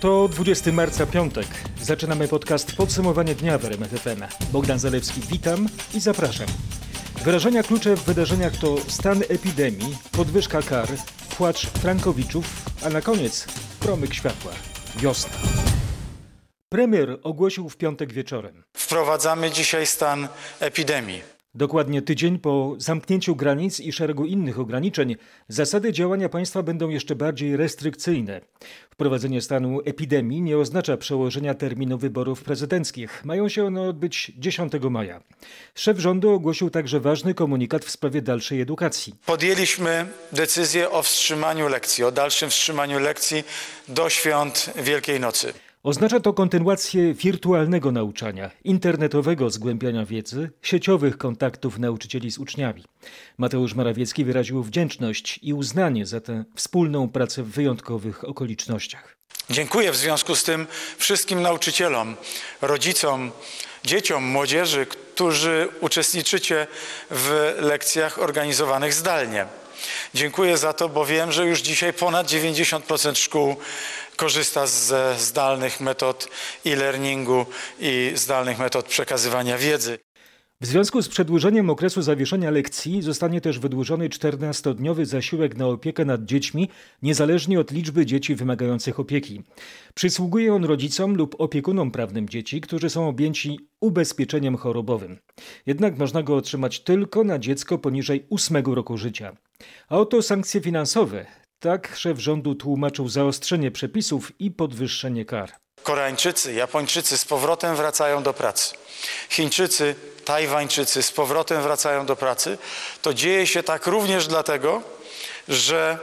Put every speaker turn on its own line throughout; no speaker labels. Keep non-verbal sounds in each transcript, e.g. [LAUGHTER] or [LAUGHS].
To 20 marca, piątek. Zaczynamy podcast Podsumowanie dnia w RMF FM. Bogdan Zalewski, witam i zapraszam. Wyrażenia klucze w wydarzeniach to stan epidemii, podwyżka kar, płacz Frankowiczów, a na koniec promyk światła. Wiosna. Premier ogłosił w piątek wieczorem.
Wprowadzamy dzisiaj stan epidemii.
Dokładnie tydzień po zamknięciu granic i szeregu innych ograniczeń, zasady działania państwa będą jeszcze bardziej restrykcyjne. Wprowadzenie stanu epidemii nie oznacza przełożenia terminu wyborów prezydenckich. Mają się one odbyć 10 maja. Szef rządu ogłosił także ważny komunikat w sprawie dalszej edukacji.
Podjęliśmy decyzję o wstrzymaniu lekcji, o dalszym wstrzymaniu lekcji do świąt Wielkiej Nocy.
Oznacza to kontynuację wirtualnego nauczania, internetowego zgłębiania wiedzy, sieciowych kontaktów nauczycieli z uczniami. Mateusz Morawiecki wyraził wdzięczność i uznanie za tę wspólną pracę w wyjątkowych okolicznościach.
Dziękuję w związku z tym wszystkim nauczycielom, rodzicom, dzieciom, młodzieży, którzy uczestniczycie w lekcjach organizowanych zdalnie. Dziękuję za to, bo wiem, że już dzisiaj ponad 90% szkół korzysta ze zdalnych metod e-learningu i zdalnych metod przekazywania wiedzy.
W związku z przedłużeniem okresu zawieszenia lekcji zostanie też wydłużony 14-dniowy zasiłek na opiekę nad dziećmi, niezależnie od liczby dzieci wymagających opieki. Przysługuje on rodzicom lub opiekunom prawnym dzieci, którzy są objęci ubezpieczeniem chorobowym. Jednak można go otrzymać tylko na dziecko poniżej 8 roku życia. A oto sankcje finansowe. Tak szef rządu tłumaczył zaostrzenie przepisów i podwyższenie kar.
Koreańczycy, Japończycy z powrotem wracają do pracy. Chińczycy, Tajwańczycy z powrotem wracają do pracy. To dzieje się tak również dlatego, że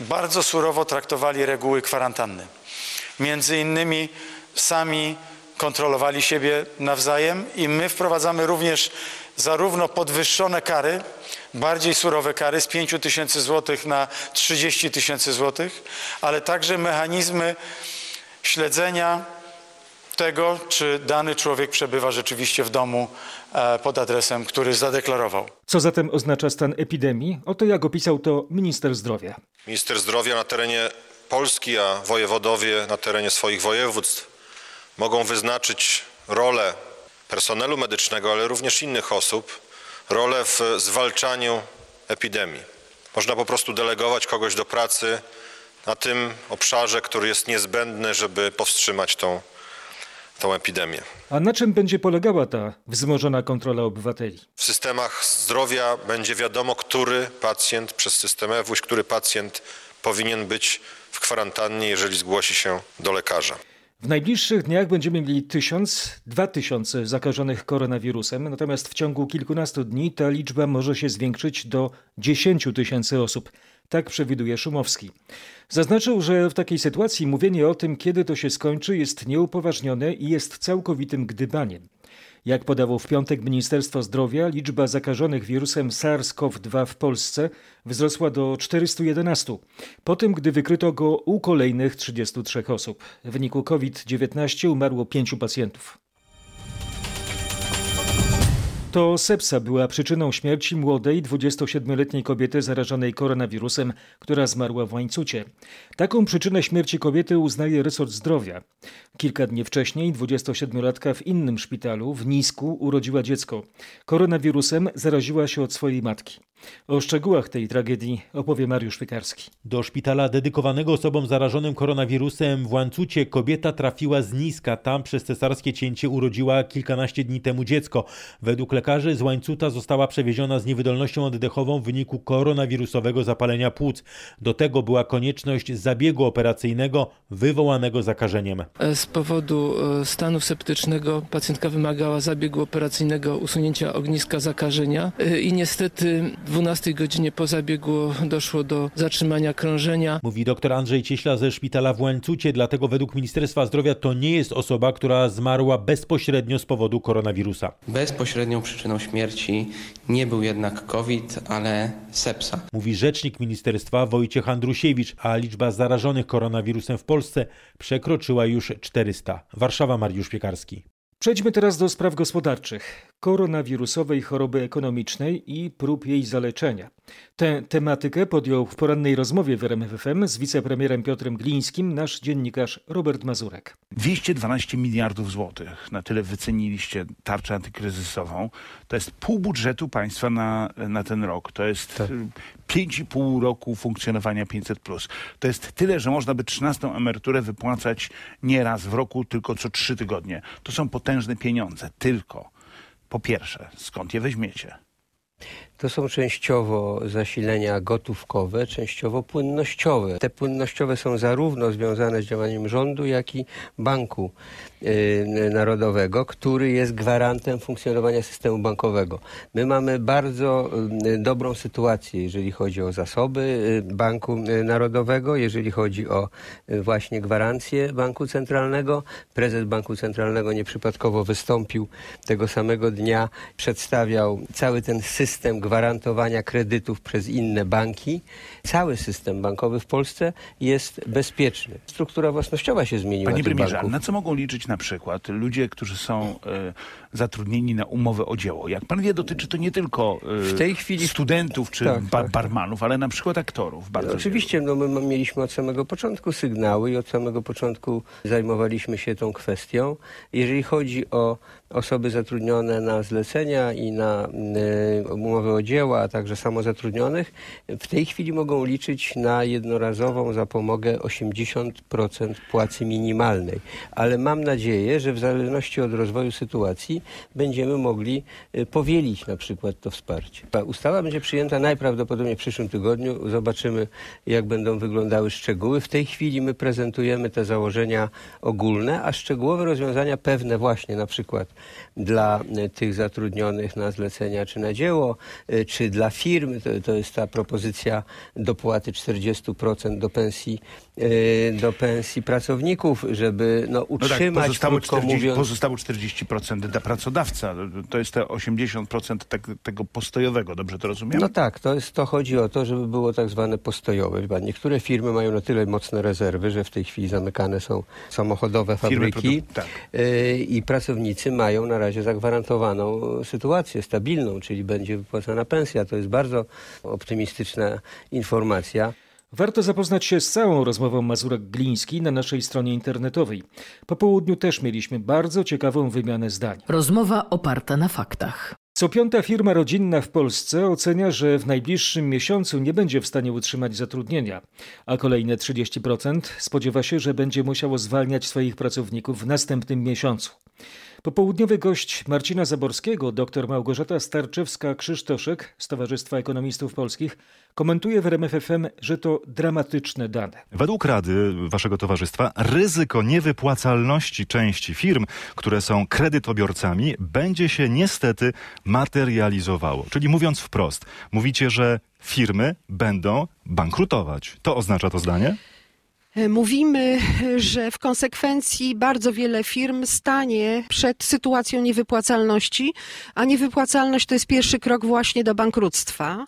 bardzo surowo traktowali reguły kwarantanny. Między innymi sami kontrolowali siebie nawzajem i my wprowadzamy również zarówno podwyższone kary, bardziej surowe kary z 5 tysięcy złotych na 30 tysięcy złotych, ale także mechanizmy śledzenia tego, czy dany człowiek przebywa rzeczywiście w domu e, pod adresem, który zadeklarował.
Co zatem oznacza stan epidemii? Oto jak opisał to minister zdrowia.
Minister zdrowia na terenie Polski, a wojewodowie na terenie swoich województw mogą wyznaczyć rolę personelu medycznego, ale również innych osób, rolę w zwalczaniu epidemii. Można po prostu delegować kogoś do pracy na tym obszarze, który jest niezbędny, żeby powstrzymać tą, tą epidemię.
A na czym będzie polegała ta wzmożona kontrola obywateli?
W systemach zdrowia będzie wiadomo, który pacjent przez system EWUŚ, który pacjent powinien być w kwarantannie, jeżeli zgłosi się do lekarza.
W najbliższych dniach będziemy mieli 1000-2000 zakażonych koronawirusem, natomiast w ciągu kilkunastu dni ta liczba może się zwiększyć do 10 tysięcy osób. Tak przewiduje Szumowski. Zaznaczył, że w takiej sytuacji mówienie o tym, kiedy to się skończy, jest nieupoważnione i jest całkowitym gdybaniem. Jak podało w piątek Ministerstwo Zdrowia, liczba zakażonych wirusem SARS-CoV-2 w Polsce wzrosła do 411, po tym gdy wykryto go u kolejnych 33 osób. W wyniku COVID-19 umarło pięciu pacjentów. To sepsa była przyczyną śmierci młodej 27-letniej kobiety zarażonej koronawirusem, która zmarła w łańcucie. Taką przyczynę śmierci kobiety uznaje resort zdrowia. Kilka dni wcześniej 27-latka w innym szpitalu w Nisku urodziła dziecko. Koronawirusem zaraziła się od swojej matki. O szczegółach tej tragedii opowie Mariusz Piekarski.
Do szpitala dedykowanego osobom zarażonym koronawirusem w Łańcucie kobieta trafiła z niska. Tam przez cesarskie cięcie urodziła kilkanaście dni temu dziecko. Według lekarzy z Łańcuta została przewieziona z niewydolnością oddechową w wyniku koronawirusowego zapalenia płuc. Do tego była konieczność zabiegu operacyjnego wywołanego zakażeniem.
Z powodu e, stanu septycznego pacjentka wymagała zabiegu operacyjnego usunięcia ogniska zakażenia e, i niestety 12 godzinie po zabiegu doszło do zatrzymania krążenia.
Mówi dr Andrzej Cieśla ze szpitala w Łańcucie, dlatego według Ministerstwa Zdrowia to nie jest osoba, która zmarła bezpośrednio z powodu koronawirusa.
Bezpośrednią przyczyną śmierci nie był jednak COVID, ale sepsa.
Mówi rzecznik ministerstwa Wojciech Andrusiewicz, a liczba zarażonych koronawirusem w Polsce przekroczyła już 400. Warszawa Mariusz Piekarski.
Przejdźmy teraz do spraw gospodarczych. Koronawirusowej choroby ekonomicznej i prób jej zaleczenia. Tę tematykę podjął w porannej rozmowie w RMFFM z wicepremierem Piotrem Glińskim nasz dziennikarz Robert Mazurek.
212 miliardów złotych, na tyle wyceniliście tarczę antykryzysową. To jest pół budżetu państwa na, na ten rok. To jest tak. 5,5 roku funkcjonowania 500+. To jest tyle, że można by 13 emeryturę wypłacać nie raz w roku, tylko co trzy tygodnie. To są potężne pieniądze. Tylko, po pierwsze, skąd je weźmiecie?
To są częściowo zasilenia gotówkowe, częściowo płynnościowe. Te płynnościowe są zarówno związane z działaniem rządu, jak i Banku y, Narodowego, który jest gwarantem funkcjonowania systemu bankowego. My mamy bardzo y, dobrą sytuację, jeżeli chodzi o zasoby y, Banku Narodowego, jeżeli chodzi o właśnie gwarancję Banku Centralnego. Prezes Banku Centralnego nieprzypadkowo wystąpił tego samego dnia, przedstawiał cały ten system gwarantowania kredytów przez inne banki. Cały system bankowy w Polsce jest bezpieczny. Struktura własnościowa się zmieniła.
Panie premierze, na co mogą liczyć na przykład ludzie, którzy są e, zatrudnieni na umowę o dzieło? Jak pan wie, dotyczy to nie tylko e, w tej chwili studentów czy tak, bar tak. barmanów, ale na przykład aktorów.
Bardzo oczywiście, no my mieliśmy od samego początku sygnały i od samego początku zajmowaliśmy się tą kwestią. Jeżeli chodzi o osoby zatrudnione na zlecenia i na y, umowy o dzieła, a także samozatrudnionych, w tej chwili mogą liczyć na jednorazową zapomogę 80% płacy minimalnej. Ale mam nadzieję, że w zależności od rozwoju sytuacji będziemy mogli y, powielić na przykład to wsparcie. Ta ustawa będzie przyjęta najprawdopodobniej w przyszłym tygodniu. Zobaczymy, jak będą wyglądały szczegóły. W tej chwili my prezentujemy te założenia ogólne, a szczegółowe rozwiązania pewne właśnie na przykład dla y, tych zatrudnionych na zlecenia czy na dzieło, y, czy dla firm. To, to jest ta propozycja dopłaty 40% do pensji, y, do pensji pracowników, żeby no, utrzymać, no tak,
pozostało,
40, mówiąc...
pozostało 40% dla pracodawca. To jest te 80% te, tego postojowego, dobrze to rozumiem?
No tak, to, jest, to chodzi o to, żeby było tak zwane postojowe. Niektóre firmy mają na tyle mocne rezerwy, że w tej chwili zamykane są samochodowe fabryki tak. i pracownicy mają mają na razie zagwarantowaną sytuację stabilną, czyli będzie wypłacana pensja. To jest bardzo optymistyczna informacja.
Warto zapoznać się z całą rozmową Mazurek-Gliński na naszej stronie internetowej. Po południu też mieliśmy bardzo ciekawą wymianę zdań.
Rozmowa oparta na faktach.
Co piąta firma rodzinna w Polsce ocenia, że w najbliższym miesiącu nie będzie w stanie utrzymać zatrudnienia, a kolejne 30% spodziewa się, że będzie musiało zwalniać swoich pracowników w następnym miesiącu. Popołudniowy gość Marcina Zaborskiego, dr Małgorzata Starczewska-Krzysztoszek z Towarzystwa Ekonomistów Polskich, komentuje w RMFFM, że to dramatyczne dane.
Według Rady Waszego Towarzystwa ryzyko niewypłacalności części firm, które są kredytobiorcami, będzie się niestety materializowało. Czyli mówiąc wprost, mówicie, że firmy będą bankrutować. To oznacza to zdanie?
E, mówimy, że w konsekwencji bardzo wiele firm stanie przed sytuacją niewypłacalności, a niewypłacalność to jest pierwszy krok właśnie do bankructwa.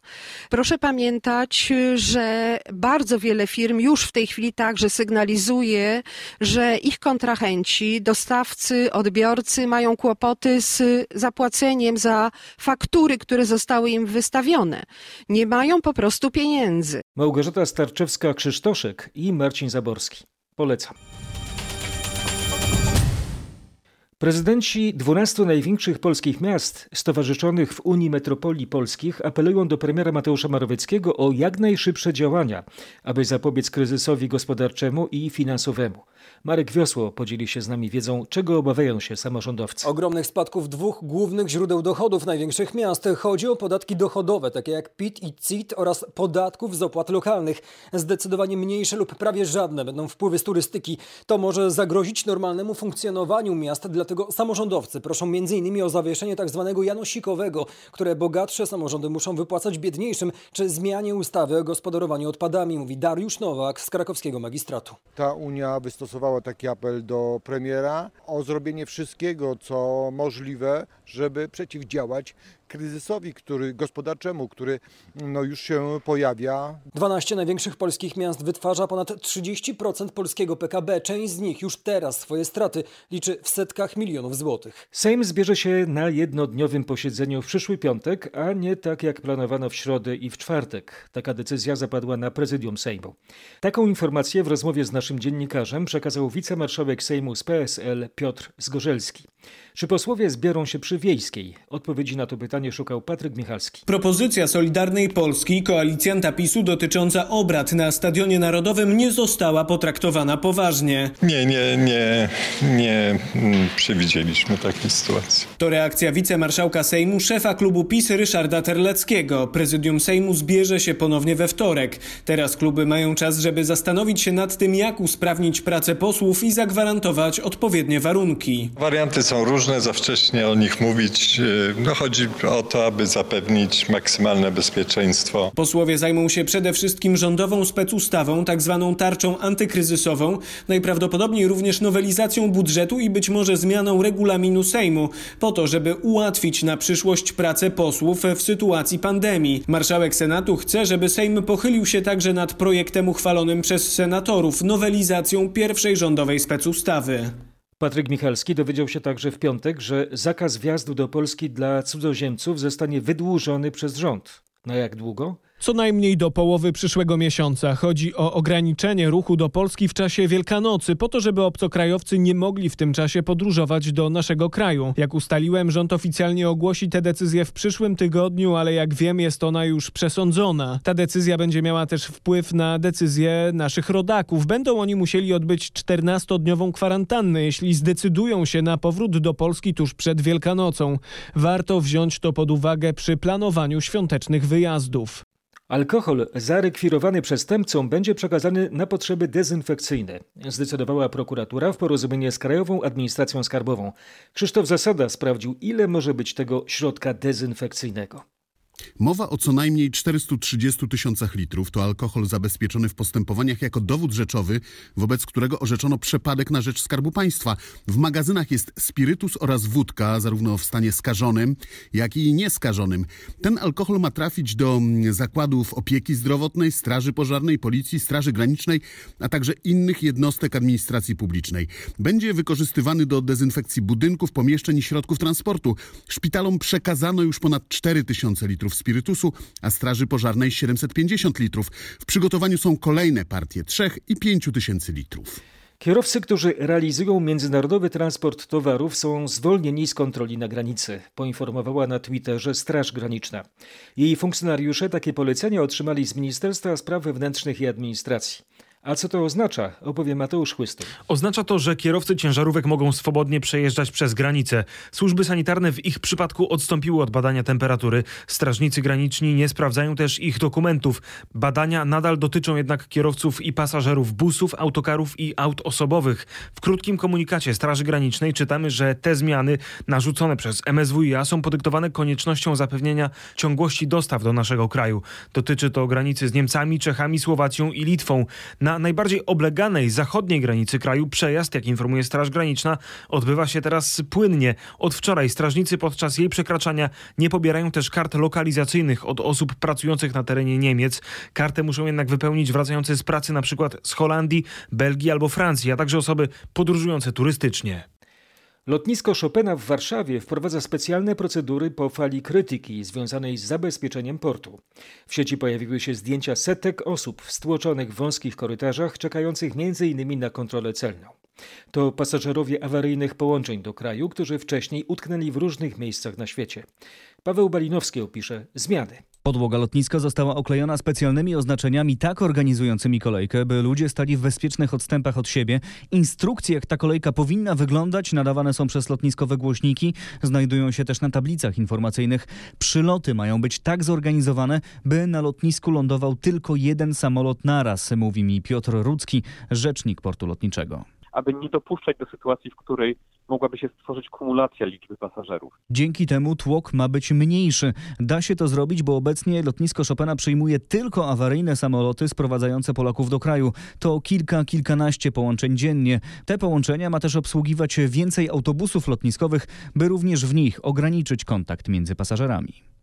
Proszę pamiętać, że bardzo wiele firm już w tej chwili także sygnalizuje, że ich kontrahenci, dostawcy, odbiorcy mają kłopoty z zapłaceniem za faktury, które zostały im wystawione. Nie mają po prostu pieniędzy.
Małgorzata Starczewska-Krzysztoszek i Marcin Zaborski. Polecam. Prezydenci 12 największych polskich miast stowarzyszonych w Unii Metropolii Polskich apelują do premiera Mateusza Morawieckiego o jak najszybsze działania, aby zapobiec kryzysowi gospodarczemu i finansowemu. Marek Wiosło podzieli się z nami wiedzą, czego obawiają się samorządowcy.
Ogromnych spadków dwóch głównych źródeł dochodów największych miast. Chodzi o podatki dochodowe, takie jak PIT i CIT oraz podatków z opłat lokalnych. Zdecydowanie mniejsze lub prawie żadne będą wpływy z turystyki. To może zagrozić normalnemu funkcjonowaniu miast, dlatego samorządowcy proszą m.in. o zawieszenie tzw. Tak janosikowego, które bogatsze samorządy muszą wypłacać biedniejszym, czy zmianie ustawy o gospodarowaniu odpadami, mówi Dariusz Nowak z krakowskiego magistratu.
Ta Unia wystosowała taki apel do premiera o zrobienie wszystkiego, co możliwe, żeby przeciwdziałać kryzysowi który, gospodarczemu, który no, już się pojawia.
12 największych polskich miast wytwarza ponad 30% polskiego PKB. Część z nich już teraz swoje straty liczy w setkach milionów złotych.
Sejm zbierze się na jednodniowym posiedzeniu w przyszły piątek, a nie tak jak planowano w środę i w czwartek. Taka decyzja zapadła na prezydium Sejmu. Taką informację w rozmowie z naszym dziennikarzem przekazał wicemarszałek Sejmu z PSL Piotr Zgorzelski. Czy posłowie zbiorą się przy Wiejskiej? Odpowiedzi na to pytanie szukał Patryk Michalski.
Propozycja Solidarnej Polski, koalicjanta PiSu dotycząca obrad na Stadionie Narodowym nie została potraktowana poważnie.
Nie, nie, nie, nie mm, przewidzieliśmy takiej sytuacji.
To reakcja wicemarszałka Sejmu, szefa klubu PiS Ryszarda Terleckiego. Prezydium Sejmu zbierze się ponownie we wtorek. Teraz kluby mają czas, żeby zastanowić się nad tym, jak usprawnić pracę posłów i zagwarantować odpowiednie warunki.
Warianty są różne, za wcześnie o nich mówić. No, chodzi o to, aby zapewnić maksymalne bezpieczeństwo.
Posłowie zajmą się przede wszystkim rządową specustawą, tak zwaną tarczą antykryzysową, najprawdopodobniej również nowelizacją budżetu i być może zmianą regulaminu Sejmu, po to, żeby ułatwić na przyszłość pracę posłów w sytuacji pandemii. Marszałek Senatu chce, żeby Sejm pochylił się także nad projektem uchwalonym przez senatorów, nowelizacją pierwszej rządowej specustawy.
Patryk Michalski dowiedział się także w piątek, że zakaz wjazdu do Polski dla cudzoziemców zostanie wydłużony przez rząd. Na jak długo?
Co najmniej do połowy przyszłego miesiąca. Chodzi o ograniczenie ruchu do Polski w czasie Wielkanocy, po to, żeby obcokrajowcy nie mogli w tym czasie podróżować do naszego kraju. Jak ustaliłem, rząd oficjalnie ogłosi tę decyzję w przyszłym tygodniu, ale jak wiem, jest ona już przesądzona. Ta decyzja będzie miała też wpływ na decyzję naszych rodaków. Będą oni musieli odbyć 14-dniową kwarantannę, jeśli zdecydują się na powrót do Polski tuż przed Wielkanocą. Warto wziąć to pod uwagę przy planowaniu świątecznych wyjazdów.
Alkohol zarekwirowany przestępcom będzie przekazany na potrzeby dezynfekcyjne, zdecydowała prokuratura w porozumieniu z Krajową Administracją Skarbową. Krzysztof Zasada sprawdził, ile może być tego środka dezynfekcyjnego.
Mowa o co najmniej 430 tysiącach litrów to alkohol zabezpieczony w postępowaniach jako dowód rzeczowy, wobec którego orzeczono przepadek na rzecz Skarbu Państwa. W magazynach jest spirytus oraz wódka, zarówno w stanie skażonym, jak i nieskażonym. Ten alkohol ma trafić do zakładów opieki zdrowotnej, Straży Pożarnej, Policji, Straży Granicznej, a także innych jednostek administracji publicznej. Będzie wykorzystywany do dezynfekcji budynków, pomieszczeń i środków transportu. Szpitalom przekazano już ponad 4 tysiące litrów spirytusu, a Straży Pożarnej 750 litrów. W przygotowaniu są kolejne partie 3 i 5 tysięcy litrów.
Kierowcy, którzy realizują międzynarodowy transport towarów, są zwolnieni z kontroli na granicy, poinformowała na Twitterze Straż Graniczna. Jej funkcjonariusze takie polecenia otrzymali z Ministerstwa Spraw Wewnętrznych i Administracji. A co to oznacza? Opowie Mateusz Chłysty.
Oznacza to, że kierowcy ciężarówek mogą swobodnie przejeżdżać przez granicę. Służby sanitarne w ich przypadku odstąpiły od badania temperatury. Strażnicy graniczni nie sprawdzają też ich dokumentów. Badania nadal dotyczą jednak kierowców i pasażerów busów, autokarów i aut osobowych. W krótkim komunikacie Straży Granicznej czytamy, że te zmiany narzucone przez MSWiA są podyktowane koniecznością zapewnienia ciągłości dostaw do naszego kraju. Dotyczy to granicy z Niemcami, Czechami, Słowacją i Litwą. Na najbardziej obleganej zachodniej granicy kraju przejazd, jak informuje Straż Graniczna, odbywa się teraz płynnie. Od wczoraj strażnicy podczas jej przekraczania nie pobierają też kart lokalizacyjnych od osób pracujących na terenie Niemiec. Kartę muszą jednak wypełnić wracający z pracy na przykład z Holandii, Belgii albo Francji, a także osoby podróżujące turystycznie.
Lotnisko Chopina w Warszawie wprowadza specjalne procedury po fali krytyki związanej z zabezpieczeniem portu. W sieci pojawiły się zdjęcia setek osób w stłoczonych wąskich korytarzach, czekających m.in. na kontrolę celną. To pasażerowie awaryjnych połączeń do kraju, którzy wcześniej utknęli w różnych miejscach na świecie. Paweł Balinowski opisze zmiany.
Podłoga lotniska została oklejona specjalnymi oznaczeniami tak organizującymi kolejkę, by ludzie stali w bezpiecznych odstępach od siebie. Instrukcje, jak ta kolejka powinna wyglądać, nadawane są przez lotniskowe głośniki, znajdują się też na tablicach informacyjnych. Przyloty mają być tak zorganizowane, by na lotnisku lądował tylko jeden samolot naraz, mówi mi Piotr Rudzki, rzecznik portu lotniczego
aby nie dopuszczać do sytuacji, w której mogłaby się stworzyć kumulacja liczby pasażerów.
Dzięki temu tłok ma być mniejszy. Da się to zrobić, bo obecnie lotnisko Chopina przyjmuje tylko awaryjne samoloty sprowadzające Polaków do kraju. To kilka, kilkanaście połączeń dziennie. Te połączenia ma też obsługiwać więcej autobusów lotniskowych, by również w nich ograniczyć kontakt między pasażerami.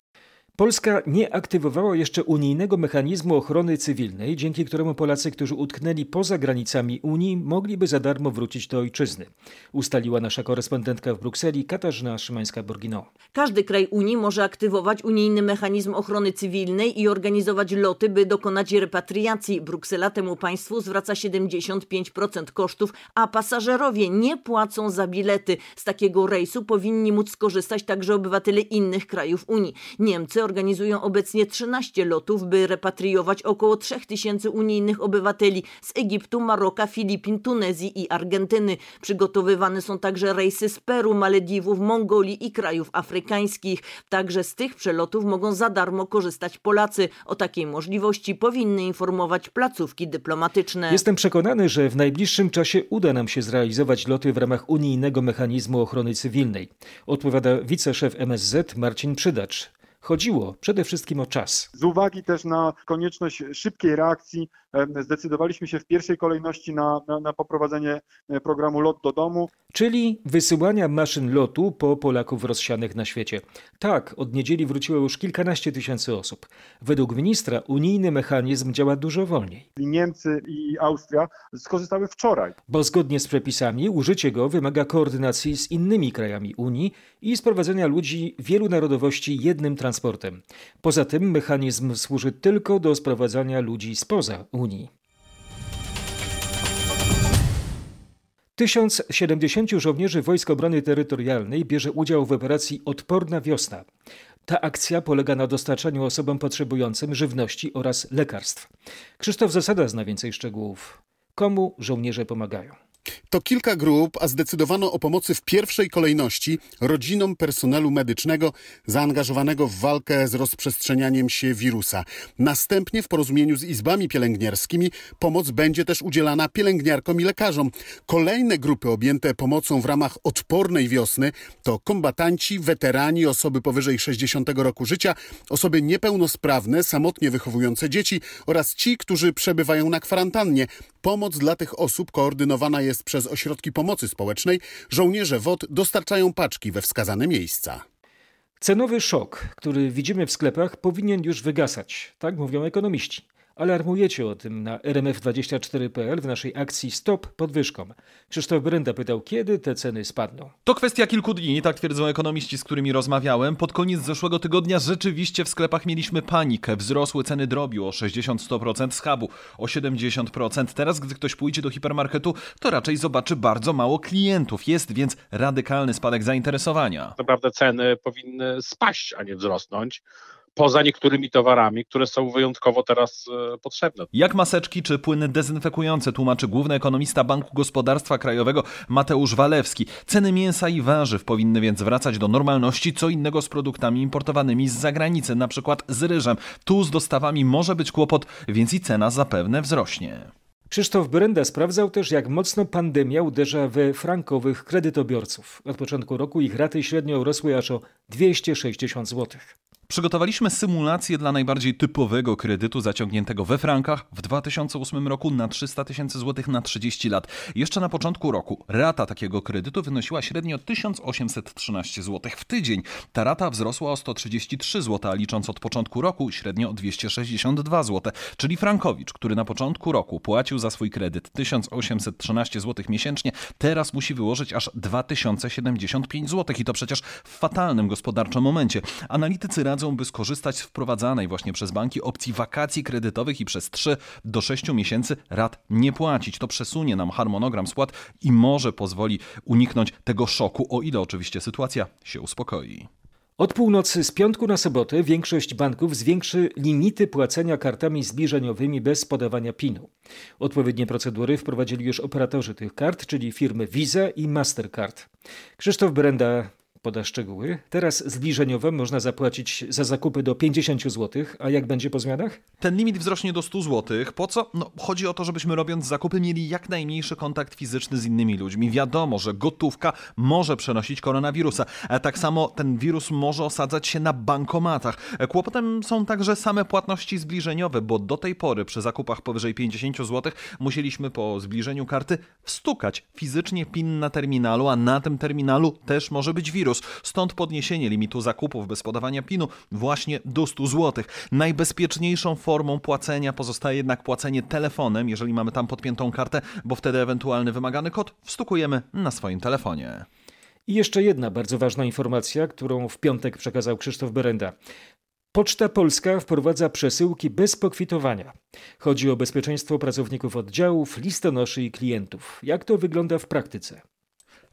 Polska nie aktywowała jeszcze unijnego mechanizmu ochrony cywilnej, dzięki któremu Polacy, którzy utknęli poza granicami Unii, mogliby za darmo wrócić do ojczyzny. Ustaliła nasza korespondentka w Brukseli Katarzyna Szymańska-Borgino.
Każdy kraj Unii może aktywować unijny mechanizm ochrony cywilnej i organizować loty, by dokonać repatriacji. Bruksela temu państwu zwraca 75% kosztów, a pasażerowie nie płacą za bilety. Z takiego rejsu powinni móc skorzystać także obywatele innych krajów Unii. Niemcy organizują obecnie 13 lotów, by repatriować około 3000 unijnych obywateli z Egiptu, Maroka, Filipin, Tunezji i Argentyny. Przygotowywane są także rejsy z Peru, Malediwów, Mongolii i krajów afrykańskich. Także z tych przelotów mogą za darmo korzystać Polacy. O takiej możliwości powinny informować placówki dyplomatyczne.
Jestem przekonany, że w najbliższym czasie uda nam się zrealizować loty w ramach unijnego mechanizmu ochrony cywilnej. Odpowiada wiceszef MSZ Marcin Przydacz. Chodziło przede wszystkim o czas.
Z uwagi też na konieczność szybkiej reakcji, zdecydowaliśmy się w pierwszej kolejności na, na, na poprowadzenie e, programu Lot do domu.
Czyli wysyłania maszyn lotu po Polaków rozsianych na świecie. Tak, od niedzieli wróciło już kilkanaście tysięcy osób. Według ministra unijny mechanizm działa dużo wolniej.
Niemcy i Austria skorzystały wczoraj.
Bo zgodnie z przepisami użycie go wymaga koordynacji z innymi krajami Unii i sprowadzenia ludzi wielu narodowości jednym transportem. Poza tym mechanizm służy tylko do sprowadzania ludzi spoza Unii. 1070 żołnierzy Wojsk Obrony Terytorialnej bierze udział w operacji Odporna Wiosna. Ta akcja polega na dostarczaniu osobom potrzebującym żywności oraz lekarstw. Krzysztof Zasada zna więcej szczegółów. Komu żołnierze pomagają?
To kilka grup, a zdecydowano o pomocy w pierwszej kolejności rodzinom personelu medycznego zaangażowanego w walkę z rozprzestrzenianiem się wirusa. Następnie w porozumieniu z izbami pielęgniarskimi pomoc będzie też udzielana pielęgniarkom i lekarzom. Kolejne grupy objęte pomocą w ramach odpornej wiosny to kombatanci, weterani, osoby powyżej 60 roku życia, osoby niepełnosprawne, samotnie wychowujące dzieci oraz ci, którzy przebywają na kwarantannie. Pomoc dla tych osób koordynowana jest przez ośrodki pomocy społecznej. Żołnierze WOD dostarczają paczki we wskazane miejsca.
Cenowy szok, który widzimy w sklepach, powinien już wygasać, tak mówią ekonomiści. Alarmujecie o tym na rmf24.pl w naszej akcji Stop podwyżkom. Krzysztof Brenda pytał, kiedy te ceny spadną.
To kwestia kilku dni, tak twierdzą ekonomiści, z którymi rozmawiałem. Pod koniec zeszłego tygodnia rzeczywiście w sklepach mieliśmy panikę. Wzrosły ceny drobiu o 60-100%, schabu o 70%. Teraz, gdy ktoś pójdzie do hipermarketu, to raczej zobaczy bardzo mało klientów. Jest więc radykalny spadek zainteresowania.
Naprawdę ceny powinny spaść, a nie wzrosnąć poza niektórymi towarami, które są wyjątkowo teraz e, potrzebne.
Jak maseczki czy płyny dezynfekujące, tłumaczy główny ekonomista Banku Gospodarstwa Krajowego Mateusz Walewski. Ceny mięsa i warzyw powinny więc wracać do normalności, co innego z produktami importowanymi z zagranicy, na przykład z ryżem. Tu z dostawami może być kłopot, więc i cena zapewne wzrośnie.
Krzysztof Brenda sprawdzał też, jak mocno pandemia uderza we frankowych kredytobiorców. Od początku roku ich raty średnio rosły aż o 260 zł.
Przygotowaliśmy symulację dla najbardziej typowego kredytu zaciągniętego we frankach w 2008 roku na 300 tysięcy złotych na 30 lat. Jeszcze na początku roku rata takiego kredytu wynosiła średnio 1813 zł w tydzień. Ta rata wzrosła o 133 zł, a licząc od początku roku średnio o 262 zł. Czyli Frankowicz, który na początku roku płacił za swój kredyt 1813 zł miesięcznie, teraz musi wyłożyć aż 2075 zł i to przecież w fatalnym gospodarczym momencie. Analitycy radzą, by skorzystać z wprowadzanej właśnie przez banki opcji wakacji kredytowych i przez 3 do 6 miesięcy rat nie płacić. To przesunie nam harmonogram spłat i może pozwoli uniknąć tego szoku, o ile oczywiście sytuacja się uspokoi.
Od północy z piątku na sobotę większość banków zwiększy limity płacenia kartami zbliżeniowymi bez podawania PIN-u. Odpowiednie procedury wprowadzili już operatorzy tych kart, czyli firmy Visa i Mastercard. Krzysztof Brenda poda szczegóły. Teraz zbliżeniowo można zapłacić za zakupy do 50 zł, a jak będzie po zmianach?
Ten limit wzrośnie do 100 zł. Po co? No, chodzi o to, żebyśmy robiąc zakupy mieli jak najmniejszy kontakt fizyczny z innymi ludźmi. Wiadomo, że gotówka może przenosić koronawirusa, tak samo ten wirus może osadzać się na bankomatach. Kłopotem są także same płatności zbliżeniowe, bo do tej pory przy zakupach powyżej 50 zł musieliśmy po zbliżeniu karty wstukać fizycznie PIN na terminalu, a na tym terminalu też może być wirus. Stąd podniesienie limitu zakupów bez podawania PIN-u właśnie do 100 zł. Najbezpieczniejszą formą płacenia pozostaje jednak płacenie telefonem, jeżeli mamy tam podpiętą kartę, bo wtedy ewentualny wymagany kod wstukujemy na swoim telefonie.
I jeszcze jedna bardzo ważna informacja, którą w piątek przekazał Krzysztof Berenda. Poczta Polska wprowadza przesyłki bez pokwitowania. Chodzi o bezpieczeństwo pracowników oddziałów, listonoszy i klientów. Jak to wygląda w praktyce?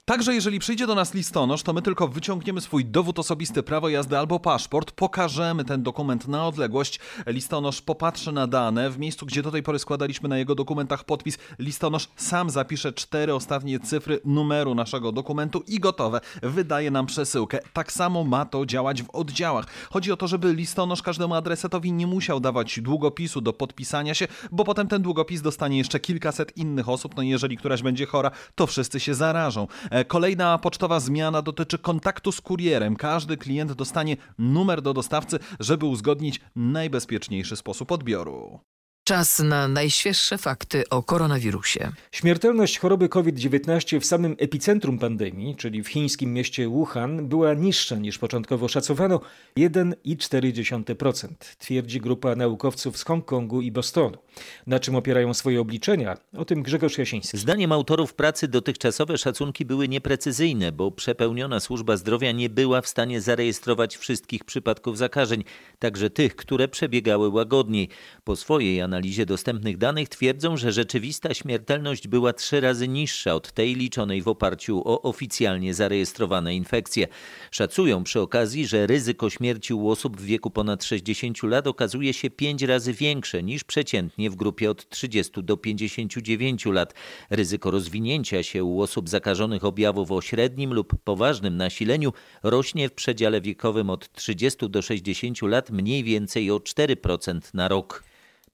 Także jeżeli przyjdzie do nas listonosz, to my tylko wyciągniemy swój dowód osobisty, prawo jazdy albo paszport, pokażemy ten dokument na odległość, listonosz popatrzy na dane, w miejscu gdzie do tej pory składaliśmy na jego dokumentach podpis, listonosz sam zapisze cztery ostatnie cyfry numeru naszego dokumentu i gotowe, wydaje nam przesyłkę. Tak samo ma to działać w oddziałach. Chodzi o to, żeby listonosz każdemu adresatowi nie musiał dawać długopisu do podpisania się, bo potem ten długopis dostanie jeszcze kilkaset innych osób, no i jeżeli któraś będzie chora, to wszyscy się zarażą. E, kolejna pocztowa zmiana dotyczy kontaktu z kurierem. Każdy klient dostanie numer do dostawcy, żeby uzgodnić najbezpieczniejszy sposób odbioru.
Czas na najświeższe fakty o koronawirusie.
Śmiertelność choroby COVID-19 w samym epicentrum pandemii, czyli w chińskim mieście Wuhan, była niższa niż początkowo szacowano 1,4%, twierdzi grupa naukowców z Hongkongu i Bostonu. Na czym opierają swoje obliczenia? O tym Grzegorz Jasiński.
Zdaniem autorów pracy dotychczasowe szacunki były nieprecyzyjne, bo przepełniona służba zdrowia nie była w stanie zarejestrować wszystkich przypadków zakażeń, także tych, które przebiegały łagodniej. Po swojej analizie dostępnych danych twierdzą, że rzeczywista śmiertelność była trzy razy niższa od tej liczonej w oparciu o oficjalnie zarejestrowane infekcje. Szacują przy okazji, że ryzyko śmierci u osób w wieku ponad 60 lat okazuje się pięć razy większe niż przeciętnie w grupie od 30 do 59 lat. Ryzyko rozwinięcia się u osób zakażonych objawów o średnim lub poważnym nasileniu rośnie w przedziale wiekowym od 30 do 60 lat mniej więcej o 4% na rok.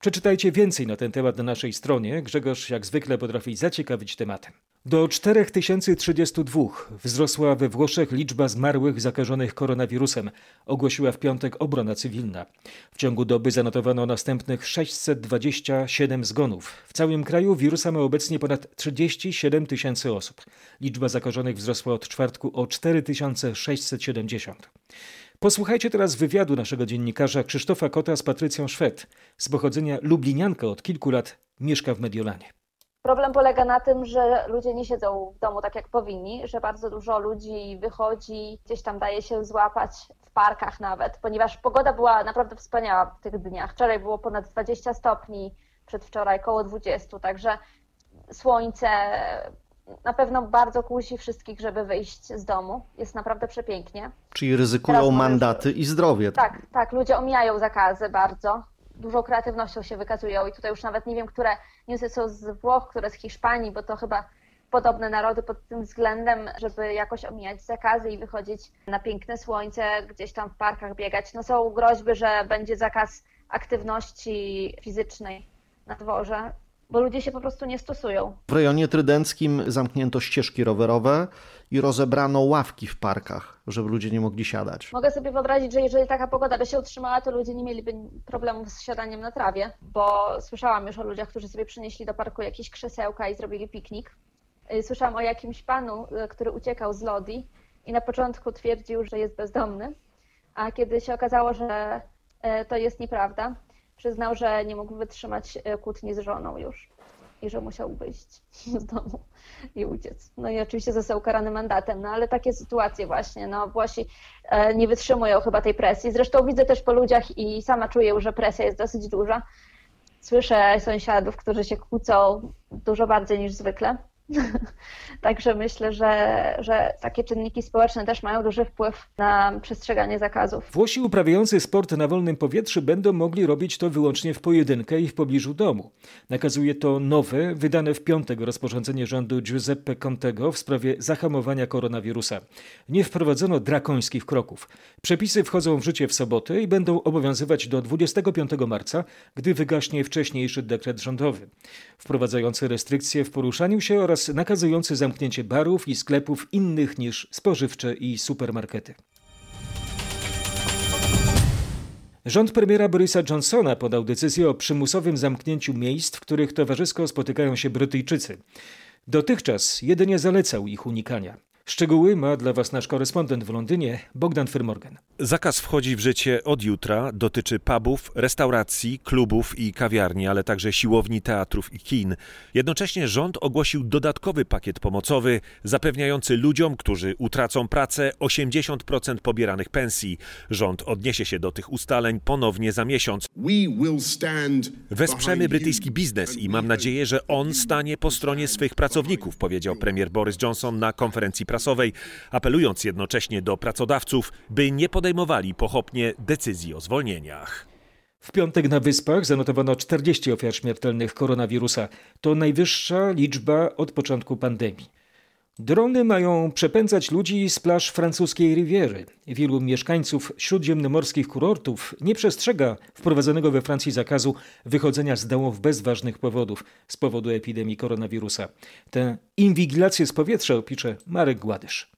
Przeczytajcie więcej na ten temat na naszej stronie. Grzegorz jak zwykle potrafi zaciekawić tematem. Do 4032 wzrosła we Włoszech liczba zmarłych zakażonych koronawirusem, ogłosiła w piątek obrona cywilna. W ciągu doby zanotowano następnych 627 zgonów. W całym kraju wirusa ma obecnie ponad 37 tysięcy osób. Liczba zakażonych wzrosła od czwartku o 4670. Posłuchajcie teraz wywiadu naszego dziennikarza Krzysztofa Kota z Patrycją Szwed. Z pochodzenia lublinianka od kilku lat mieszka w Mediolanie.
Problem polega na tym, że ludzie nie siedzą w domu tak jak powinni, że bardzo dużo ludzi wychodzi, gdzieś tam daje się złapać w parkach nawet, ponieważ pogoda była naprawdę wspaniała w tych dniach. Wczoraj było ponad 20 stopni, przedwczoraj około 20, także słońce na pewno bardzo kusi wszystkich, żeby wyjść z domu. Jest naprawdę przepięknie.
Czyli ryzykują
Teraz
mandaty i zdrowie.
Tak, tak, ludzie omijają zakazy bardzo. Dużą kreatywnością się wykazują i tutaj już nawet nie wiem, które newsy są z Włoch, które z Hiszpanii, bo to chyba podobne narody pod tym względem, żeby jakoś omijać zakazy i wychodzić na piękne słońce, gdzieś tam w parkach biegać. No są groźby, że będzie zakaz aktywności fizycznej na dworze, bo ludzie się po prostu nie stosują.
W rejonie trydenckim zamknięto ścieżki rowerowe i rozebrano ławki w parkach, żeby ludzie nie mogli siadać.
Mogę sobie wyobrazić, że jeżeli taka pogoda by się utrzymała, to ludzie nie mieliby problemów z siadaniem na trawie, bo słyszałam już o ludziach, którzy sobie przynieśli do parku jakieś krzesełka i zrobili piknik. Y, Słyszałam o jakimś panu, y, który uciekał z Lodi i na początku twierdził, że jest bezdomny, a kiedy się okazało, że y, to jest nieprawda, przyznał, że nie mógł wytrzymać kłótni z żoną już i że musiał wyjść z domu i uciec. No i oczywiście został ukarany mandatem, no ale takie sytuacje właśnie, no Włosi e, nie wytrzymują chyba tej presji. Zresztą widzę też po ludziach i sama czuję, że presja jest dosyć duża. Słyszę sąsiadów, którzy się kłócą dużo bardziej niż zwykle. [LAUGHS] Także myślę, że, że takie czynniki społeczne też mają duży wpływ na przestrzeganie zakazów.
Włosi uprawiający sport na wolnym powietrzu będą mogli robić to wyłącznie w pojedynkę i w pobliżu domu. Nakazuje to nowe, wydane w piątek rozporządzenie rządu Giuseppe Contego w sprawie zahamowania koronawirusa. Nie wprowadzono drakońskich kroków. Przepisy wchodzą w życie w sobotę i będą obowiązywać do 25 marca, gdy wygaśnie wcześniejszy dekret rządowy. Wprowadzający restrykcje w poruszaniu się oraz nakazujący zamknięcie barów i sklepów innych niż spożywcze i supermarkety. Rząd premiera Borisa Johnsona podał decyzję o przymusowym zamknięciu miejsc, w których towarzysko spotykają się Brytyjczycy. Dotychczas jedynie zalecał ich unikania. Szczegóły ma dla Was nasz korespondent w Londynie, Bogdan Firmorgan.
Zakaz wchodzi w życie od jutra, dotyczy pubów, restauracji, klubów i kawiarni, ale także siłowni, teatrów i kin. Jednocześnie rząd ogłosił dodatkowy pakiet pomocowy, zapewniający ludziom, którzy utracą pracę, 80% pobieranych pensji. Rząd odniesie się do tych ustaleń ponownie za miesiąc. Wesprzemy brytyjski biznes i mam nadzieję, że on stanie po stronie swych pracowników, powiedział premier Boris Johnson na konferencji prasowej, apelując jednocześnie do pracodawców, by nie podejmowali pochopnie decyzji o zwolnieniach.
W piątek na Wyspach zanotowano 40 ofiar śmiertelnych koronawirusa. To najwyższa liczba od początku pandemii. Drony mają przepędzać ludzi z plaż francuskiej Riviery. Wielu mieszkańców śródziemnomorskich kurortów nie przestrzega wprowadzonego we Francji zakazu wychodzenia z domów bez ważnych powodów z powodu epidemii koronawirusa. Tę inwigilację z powietrza opisze Marek Gładysz.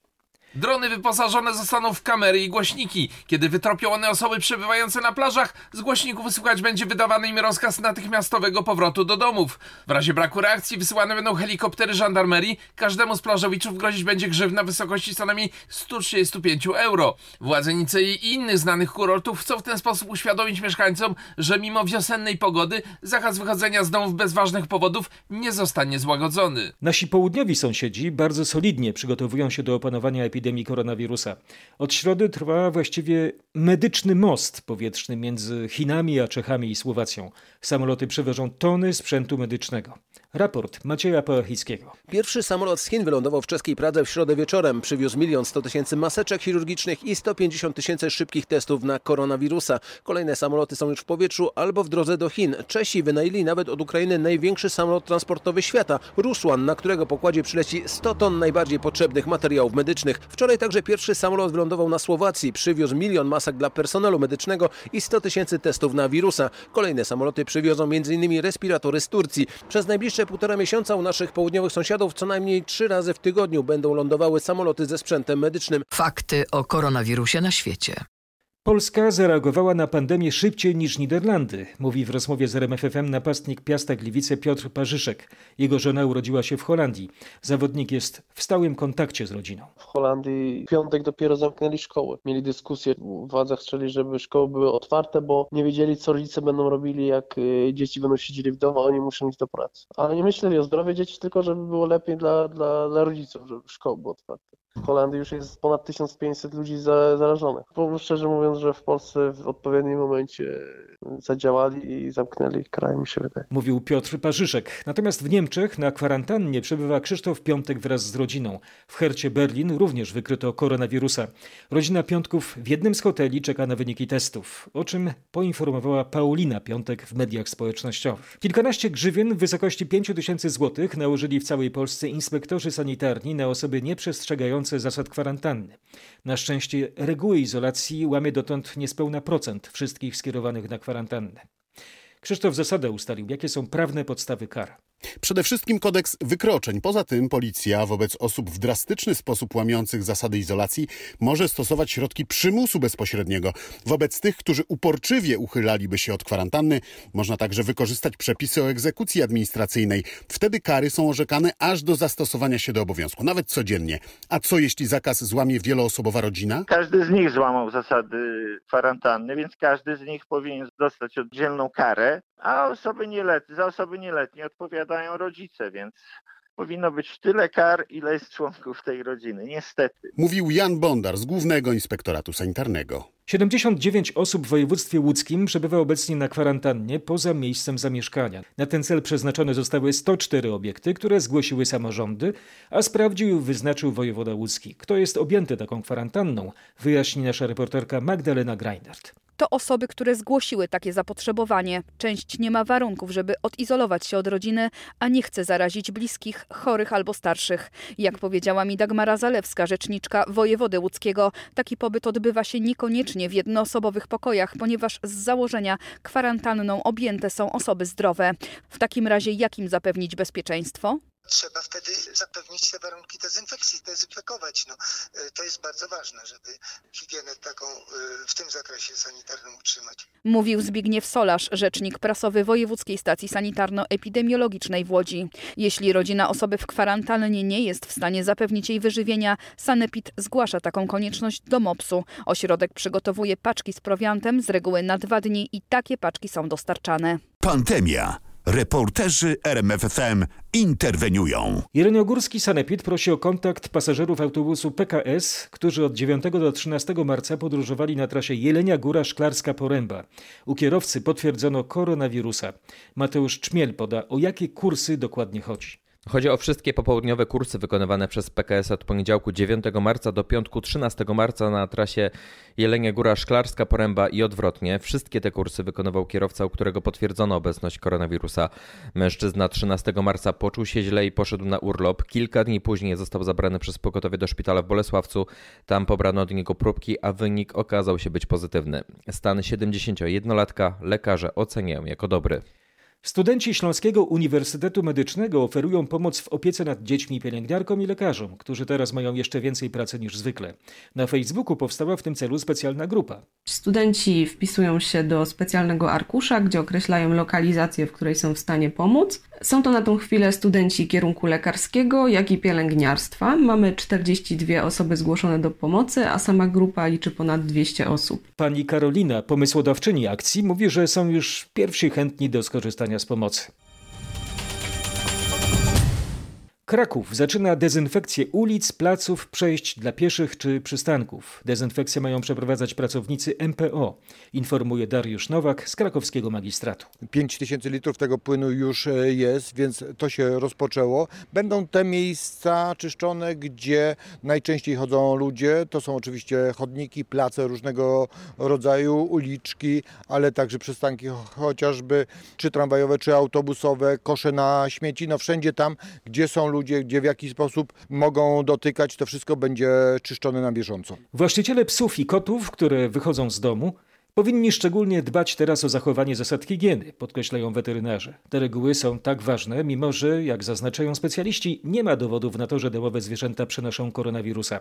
Drony wyposażone zostaną w kamery i głośniki. Kiedy wytropią one osoby przebywające na plażach, z głośników wysłuchać będzie wydawany im rozkaz natychmiastowego powrotu do domów. W razie braku reakcji wysyłane będą helikoptery żandarmerii. Każdemu z plażowiczów grozić będzie grzywna w wysokości co najmniej 135 euro. Władze Nicei i innych znanych kurortów chcą w ten sposób uświadomić mieszkańcom, że mimo wiosennej pogody zakaz wychodzenia z domów bez ważnych powodów nie zostanie złagodzony.
Nasi południowi sąsiedzi bardzo solidnie przygotowują się do opanowania epidemii epidemii koronawirusa. Od środy trwa właściwie medyczny most powietrzny między Chinami a Czechami i Słowacją. Samoloty przewożą tony sprzętu medycznego. Raport Macieja Pałachickiego.
Pierwszy samolot z Chin wylądował w czeskiej Pradze w środę wieczorem. Przywiózł milion sto tysięcy maseczek chirurgicznych i 150 tysięcy szybkich testów na koronawirusa. Kolejne samoloty są już w powietrzu albo w drodze do Chin. Czesi wynajęli nawet od Ukrainy największy samolot transportowy świata, Rusłan, na którego pokładzie przyleci 100 ton najbardziej potrzebnych materiałów medycznych. Wczoraj także pierwszy samolot wylądował na Słowacji. Przywiózł milion masek dla personelu medycznego i 100 tysięcy testów na wirusa. Kolejne samoloty przywiozą m.in. respiratory z Turcji. Przez najbliższe półtora miesiąca u naszych południowych sąsiadów co najmniej trzy razy w tygodniu będą lądowały samoloty ze sprzętem medycznym.
Fakty o koronawirusie na świecie.
Polska zareagowała na pandemię szybciej niż Niderlandy, mówi w rozmowie z RMFFM napastnik Piasta Gliwice Piotr Parzyszek. Jego żona urodziła się w Holandii. Zawodnik jest w stałym kontakcie z rodziną.
W Holandii w piątek dopiero zamknęli szkoły. Mieli dyskusję, władze chcieli, żeby szkoły były otwarte, bo nie wiedzieli, co rodzice będą robili, jak y, dzieci będą siedzieli w domu, a oni muszą iść do pracy. Ale nie myśleli o zdrowiu dzieci, tylko żeby było lepiej dla, dla, dla rodziców, żeby szkoły były otwarte. W Holandii już jest ponad 1500 ludzi zarażonych. Powiem szczerze mówiąc, że w Polsce w odpowiednim momencie zadziałali i zamknęli kraj, mi się wydaje.
Mówił Piotr Parzyszek. Natomiast w Niemczech na kwarantannie przebywa Krzysztof Piątek wraz z rodziną. W Hercie Berlin również wykryto koronawirusa. Rodzina Piątków w jednym z hoteli czeka na wyniki testów, o czym poinformowała Paulina Piątek w mediach społecznościowych. Kilkanaście grzywien w wysokości 5 tysięcy złotych nałożyli w całej Polsce inspektorzy sanitarni na osoby nieprzestrzegające zasad kwarantanny. Na szczęście reguły izolacji łamie dotąd niespełna procent wszystkich skierowanych na kwarantannę. Krzysztof Zasada ustalił, jakie są prawne podstawy kar.
Przede wszystkim kodeks wykroczeń. Poza tym policja wobec osób w drastyczny sposób łamiących zasady izolacji może stosować środki przymusu bezpośredniego. Wobec tych, którzy uporczywie uchylaliby się od kwarantanny, można także wykorzystać przepisy o egzekucji administracyjnej. Wtedy kary są orzekane aż do zastosowania się do obowiązku, nawet codziennie. A co jeśli zakaz złamie wieloosobowa rodzina?
Każdy z nich złamał zasady kwarantanny, więc każdy z nich powinien dostać oddzielną karę, a osoby nieletnie, za osoby nieletnie odpowiadają rodzice, więc powinno być tyle kar, ile jest członków tej rodziny. Niestety.
Mówił Jan Bondar z Głównego Inspektoratu Sanitarnego.
79 osób w województwie łódzkim przebywa obecnie na kwarantannie poza miejscem zamieszkania. Na ten cel przeznaczone zostały 104 obiekty, które zgłosiły samorządy, a sprawdził i wyznaczył wojewoda łódzki. Kto jest objęty taką kwarantanną, wyjaśni nasza reporterka Magdalena Greinert.
To osoby, które zgłosiły takie zapotrzebowanie. Część nie ma warunków, żeby odizolować się od rodziny, a nie chce zarazić bliskich, chorych albo starszych. Jak powiedziała mi Dagmara Zalewska, rzeczniczka wojewody łódzkiego, taki pobyt odbywa się niekoniecznie w jednoosobowych pokojach, ponieważ z założenia kwarantanną objęte są osoby zdrowe. W takim razie jakim zapewnić bezpieczeństwo?
Trzeba wtedy zapewnić te warunki dezynfekcji, dezynfekować. No, to jest bardzo ważne, żeby higienę taką w tym zakresie sanitarnym utrzymać.
Mówił Zbigniew Solarz, rzecznik prasowy Wojewódzkiej Stacji Sanitarno-Epidemiologicznej w Łodzi. Jeśli rodzina osoby w kwarantannie nie jest w stanie zapewnić jej wyżywienia, Sanepid zgłasza taką konieczność do MOPS-u. Ośrodek przygotowuje paczki z prowiantem z reguły na dwa dni i takie paczki są dostarczane.
Pandemia. Reporterzy RMFFM interweniują.
Jeleniogórski Sanepid prosi o kontakt pasażerów autobusu PKS, którzy od 9 do 13 marca podróżowali na trasie Jelenia Góra Szklarska Poręba. U kierowcy potwierdzono koronawirusa. Mateusz Czmiel poda, o jakie kursy dokładnie chodzi.
Chodzi o wszystkie popołudniowe kursy wykonywane przez PKS od poniedziałku 9 marca do piątku 13 marca na trasie Jelenia Góra Szklarska Poręba i odwrotnie. Wszystkie te kursy wykonywał kierowca, u którego potwierdzono obecność koronawirusa. Mężczyzna 13 marca poczuł się źle i poszedł na urlop. Kilka dni później został zabrany przez pogotowie do szpitala w Bolesławcu. Tam pobrano od niego próbki, a wynik okazał się być pozytywny. Stan 71-latka lekarze oceniają jako dobry.
Studenci Śląskiego Uniwersytetu Medycznego oferują pomoc w opiece nad dziećmi pielęgniarkom i lekarzom, którzy teraz mają jeszcze więcej pracy niż zwykle. Na Facebooku powstała w tym celu specjalna grupa.
Studenci wpisują się do specjalnego arkusza, gdzie określają lokalizację, w której są w stanie pomóc. Są to na tą chwilę studenci kierunku lekarskiego, jak i pielęgniarstwa. Mamy 42 osoby zgłoszone do pomocy, a sama grupa liczy ponad 200 osób.
Pani Karolina, pomysłodawczyni akcji, mówi, że są już pierwsi chętni do skorzystania z pomocy. Kraków zaczyna dezynfekcję ulic, placów, przejść dla pieszych czy przystanków. Dezynfekcję mają przeprowadzać pracownicy MPO, informuje Dariusz Nowak z krakowskiego magistratu.
5 tysięcy litrów tego płynu już jest, więc to się rozpoczęło. Będą te miejsca czyszczone, gdzie najczęściej chodzą ludzie. To są oczywiście chodniki, place różnego rodzaju, uliczki, ale także przystanki chociażby czy tramwajowe, czy autobusowe, kosze na śmieci. No wszędzie tam, gdzie są ludzie, ludzie, gdzie w jakiś sposób mogą dotykać, to wszystko będzie czyszczone na bieżąco.
Właściciele psów i kotów, które wychodzą z domu, Powinni szczególnie dbać teraz o zachowanie zasad higieny, podkreślają weterynarze. Te reguły są tak ważne, mimo że, jak zaznaczają specjaliści, nie ma dowodów na to, że domowe zwierzęta przenoszą koronawirusa.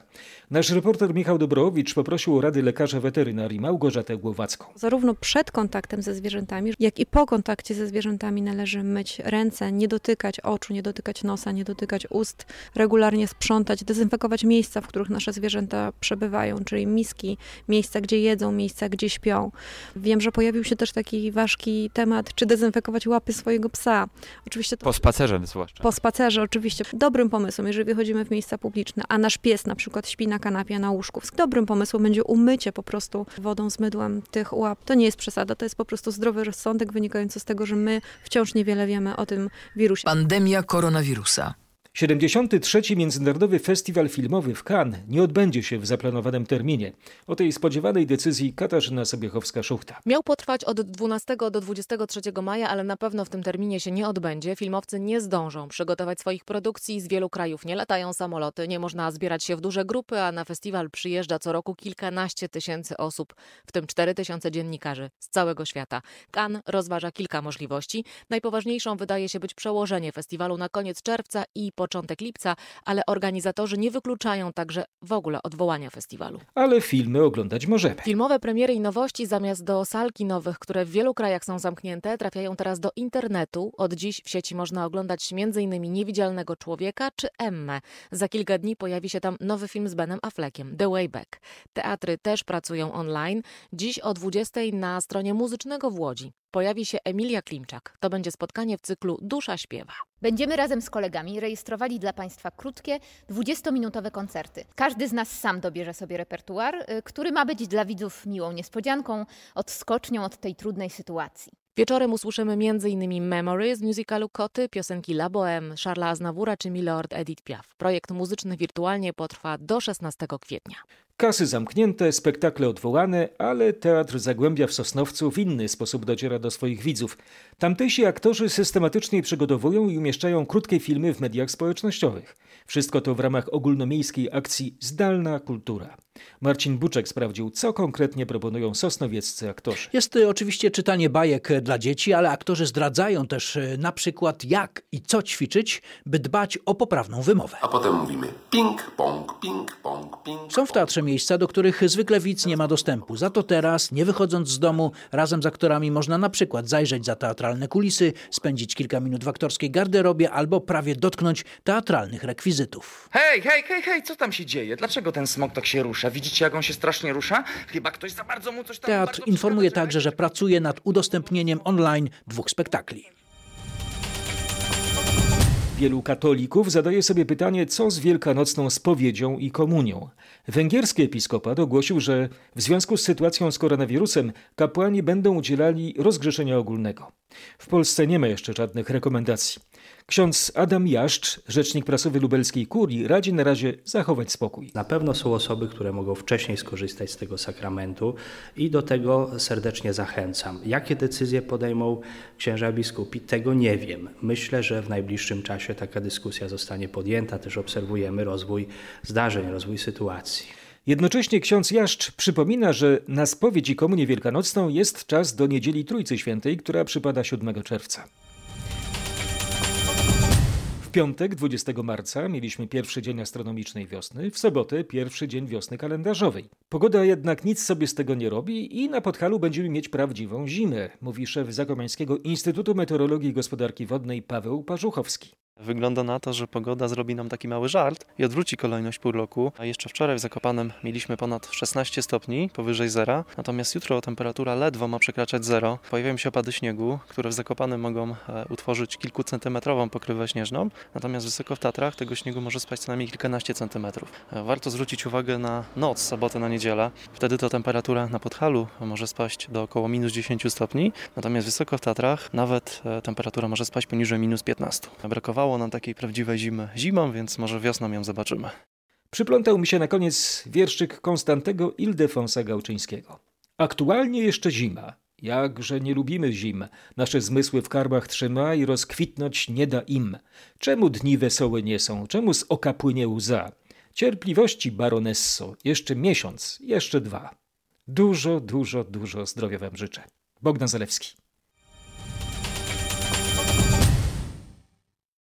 Nasz reporter Michał Dobrowicz poprosił o rady lekarza weterynarii Małgorzatę Głowacką.
Zarówno przed kontaktem ze zwierzętami, jak i po kontakcie ze zwierzętami należy myć ręce, nie dotykać oczu, nie dotykać nosa, nie dotykać ust, regularnie sprzątać, dezynfekować miejsca, w których nasze zwierzęta przebywają, czyli miski, miejsca, gdzie jedzą, miejsca, gdzie śpią. Wiem, że pojawił się też taki ważki temat, czy dezynfekować łapy swojego psa. Oczywiście to...
Po spacerze zwłaszcza.
Po spacerze, oczywiście. Dobrym pomysłem, jeżeli wychodzimy w miejsca publiczne, a nasz pies na przykład śpi na kanapie, na łóżku, dobrym pomysłem będzie umycie po prostu wodą z mydłem tych łap. To nie jest przesada, to jest po prostu zdrowy rozsądek wynikający z tego, że my wciąż niewiele wiemy o tym wirusie.
Pandemia koronawirusa.
73. Międzynarodowy Festiwal Filmowy w Cannes nie odbędzie się w zaplanowanym terminie. O tej spodziewanej decyzji Katarzyna Sobiechowska-Szuchta.
Miał potrwać od 12 do 23 maja, ale na pewno w tym terminie się nie odbędzie. Filmowcy nie zdążą przygotować swoich produkcji. Z wielu krajów nie latają samoloty, nie można zbierać się w duże grupy, a na festiwal przyjeżdża co roku kilkanaście tysięcy osób, w tym 4 tysiące dziennikarzy z całego świata. Cannes rozważa kilka możliwości. Najpoważniejszą wydaje się być przełożenie festiwalu na koniec czerwca i początek lipca, ale organizatorzy nie wykluczają także w ogóle odwołania festiwalu.
Ale filmy oglądać możemy.
Filmowe premiery i nowości zamiast do sal kinowych, które w wielu krajach są zamknięte, trafiają teraz do internetu. Od dziś w sieci można oglądać m.in. Niewidzialnego Człowieka czy Emmę. Za kilka dni pojawi się tam nowy film z Benem Affleckiem, The Way Back. Teatry też pracują online. Dziś o 20 na stronie muzycznego w Łodzi pojawi się Emilia Klimczak. To będzie spotkanie w cyklu Dusza śpiewa.
Będziemy razem z kolegami rejestrowali dla Państwa krótkie, 20-minutowe koncerty. Każdy z nas sam dobierze sobie repertuar, y, który ma być dla widzów miłą niespodzianką, odskocznią od tej trudnej sytuacji.
Wieczorem usłyszymy m.in. Memory z musicalu Koty, piosenki La Bohème, Charlesa Aznavoura czy Milord Edith Piaf. Projekt muzyczny wirtualnie potrwa do 16 kwietnia.
Kasy zamknięte, spektakle odwołane, ale Teatr Zagłębia w Sosnowcu w inny sposób dociera do swoich widzów. Tamtejsi aktorzy systematycznie przygotowują i umieszczają krótkie filmy w mediach społecznościowych. Wszystko to w ramach ogólnomiejskiej akcji Zdalna Kultura. Marcin Buczek sprawdził, co konkretnie proponują sosnowieccy aktorzy.
Jest y, oczywiście czytanie bajek y, dla dzieci, ale aktorzy zdradzają też y, na przykład jak i co ćwiczyć, by dbać o poprawną wymowę.
A potem mówimy ping, pong, ping, pong, ping.
Są w teatrze miejsca, do których zwykle widz nie ma dostępu. Za to teraz, nie wychodząc z domu, razem z aktorami można na przykład zajrzeć za teatralne kulisy, spędzić kilka minut w aktorskiej garderobie albo prawie dotknąć teatralnych rekwizytów.
Hej, hej, hej, hej, co tam się dzieje? Dlaczego ten smok tak się rusza? Widzicie, jak on się strasznie rusza? Chyba ktoś za bardzo mu coś tam...
Teatr
bardzo
informuje także, że pracuje nad udostępnieniem online dwóch spektakli.
Wielu katolików zadaje sobie pytanie, co z wielkanocną spowiedzią i komunią. Węgierski episkopat ogłosił, że w związku z sytuacją z koronawirusem kapłani będą udzielali rozgrzeszenia ogólnego. W Polsce nie ma jeszcze żadnych rekomendacji. Ksiądz Adam Jaszcz, rzecznik prasowy lubelskiej kurii, radzi na razie zachować spokój.
Na pewno są osoby, które mogą wcześniej skorzystać z tego sakramentu i do tego serdecznie zachęcam. Jakie decyzje podejmą księża biskupi, tego nie wiem. Myślę, że w najbliższym czasie taka dyskusja zostanie podjęta. Też obserwujemy rozwój zdarzeń, rozwój sytuacji.
Jednocześnie ksiądz Jaszcz przypomina, że na spowiedź i komunię wielkanocną jest czas do niedzieli Trójcy Świętej, która przypada 7 czerwca. W piątek 20 marca mieliśmy pierwszy dzień astronomicznej wiosny, w sobotę pierwszy dzień wiosny kalendarzowej. Pogoda jednak nic sobie z tego nie robi i na Podhalu będziemy mieć prawdziwą zimę, mówi szef Zakopiańskiego Instytutu Meteorologii i Gospodarki Wodnej Paweł Parzuchowski.
Wygląda na to, że pogoda zrobi nam taki mały żart i odwróci kolejność pół roku. A jeszcze wczoraj w Zakopanem mieliśmy ponad 16 stopni, powyżej zera, natomiast jutro temperatura ledwo ma przekraczać zero. Pojawiają się opady śniegu, które w Zakopanem mogą e, utworzyć kilkucentymetrową pokrywę śnieżną, natomiast wysoko w Tatrach tego śniegu może spaść co najmniej kilkanaście centymetrów. E, Warto zwrócić uwagę na noc, sobotę na niedzielę. Wtedy to temperatura na Podhalu może spaść do około minus 10 stopni, natomiast wysoko w Tatrach nawet e, temperatura może spaść poniżej minus 15. Brakowało nam takiej prawdziwej zimy zimą, więc może wiosną ją zobaczymy.
Przyplątał mi się na koniec wierszyk Konstantego Ildefonsa Gałczyńskiego. Aktualnie jeszcze zima. Jakże nie lubimy zim. Nasze zmysły w karbach trzyma i rozkwitnąć nie da im. Czemu dni wesołe nie są? Czemu z oka płynie łza? Cierpliwości, baronesso. Jeszcze miesiąc, jeszcze dwa. Dużo, dużo, dużo zdrowia wam życzę. Bogdan Zalewski.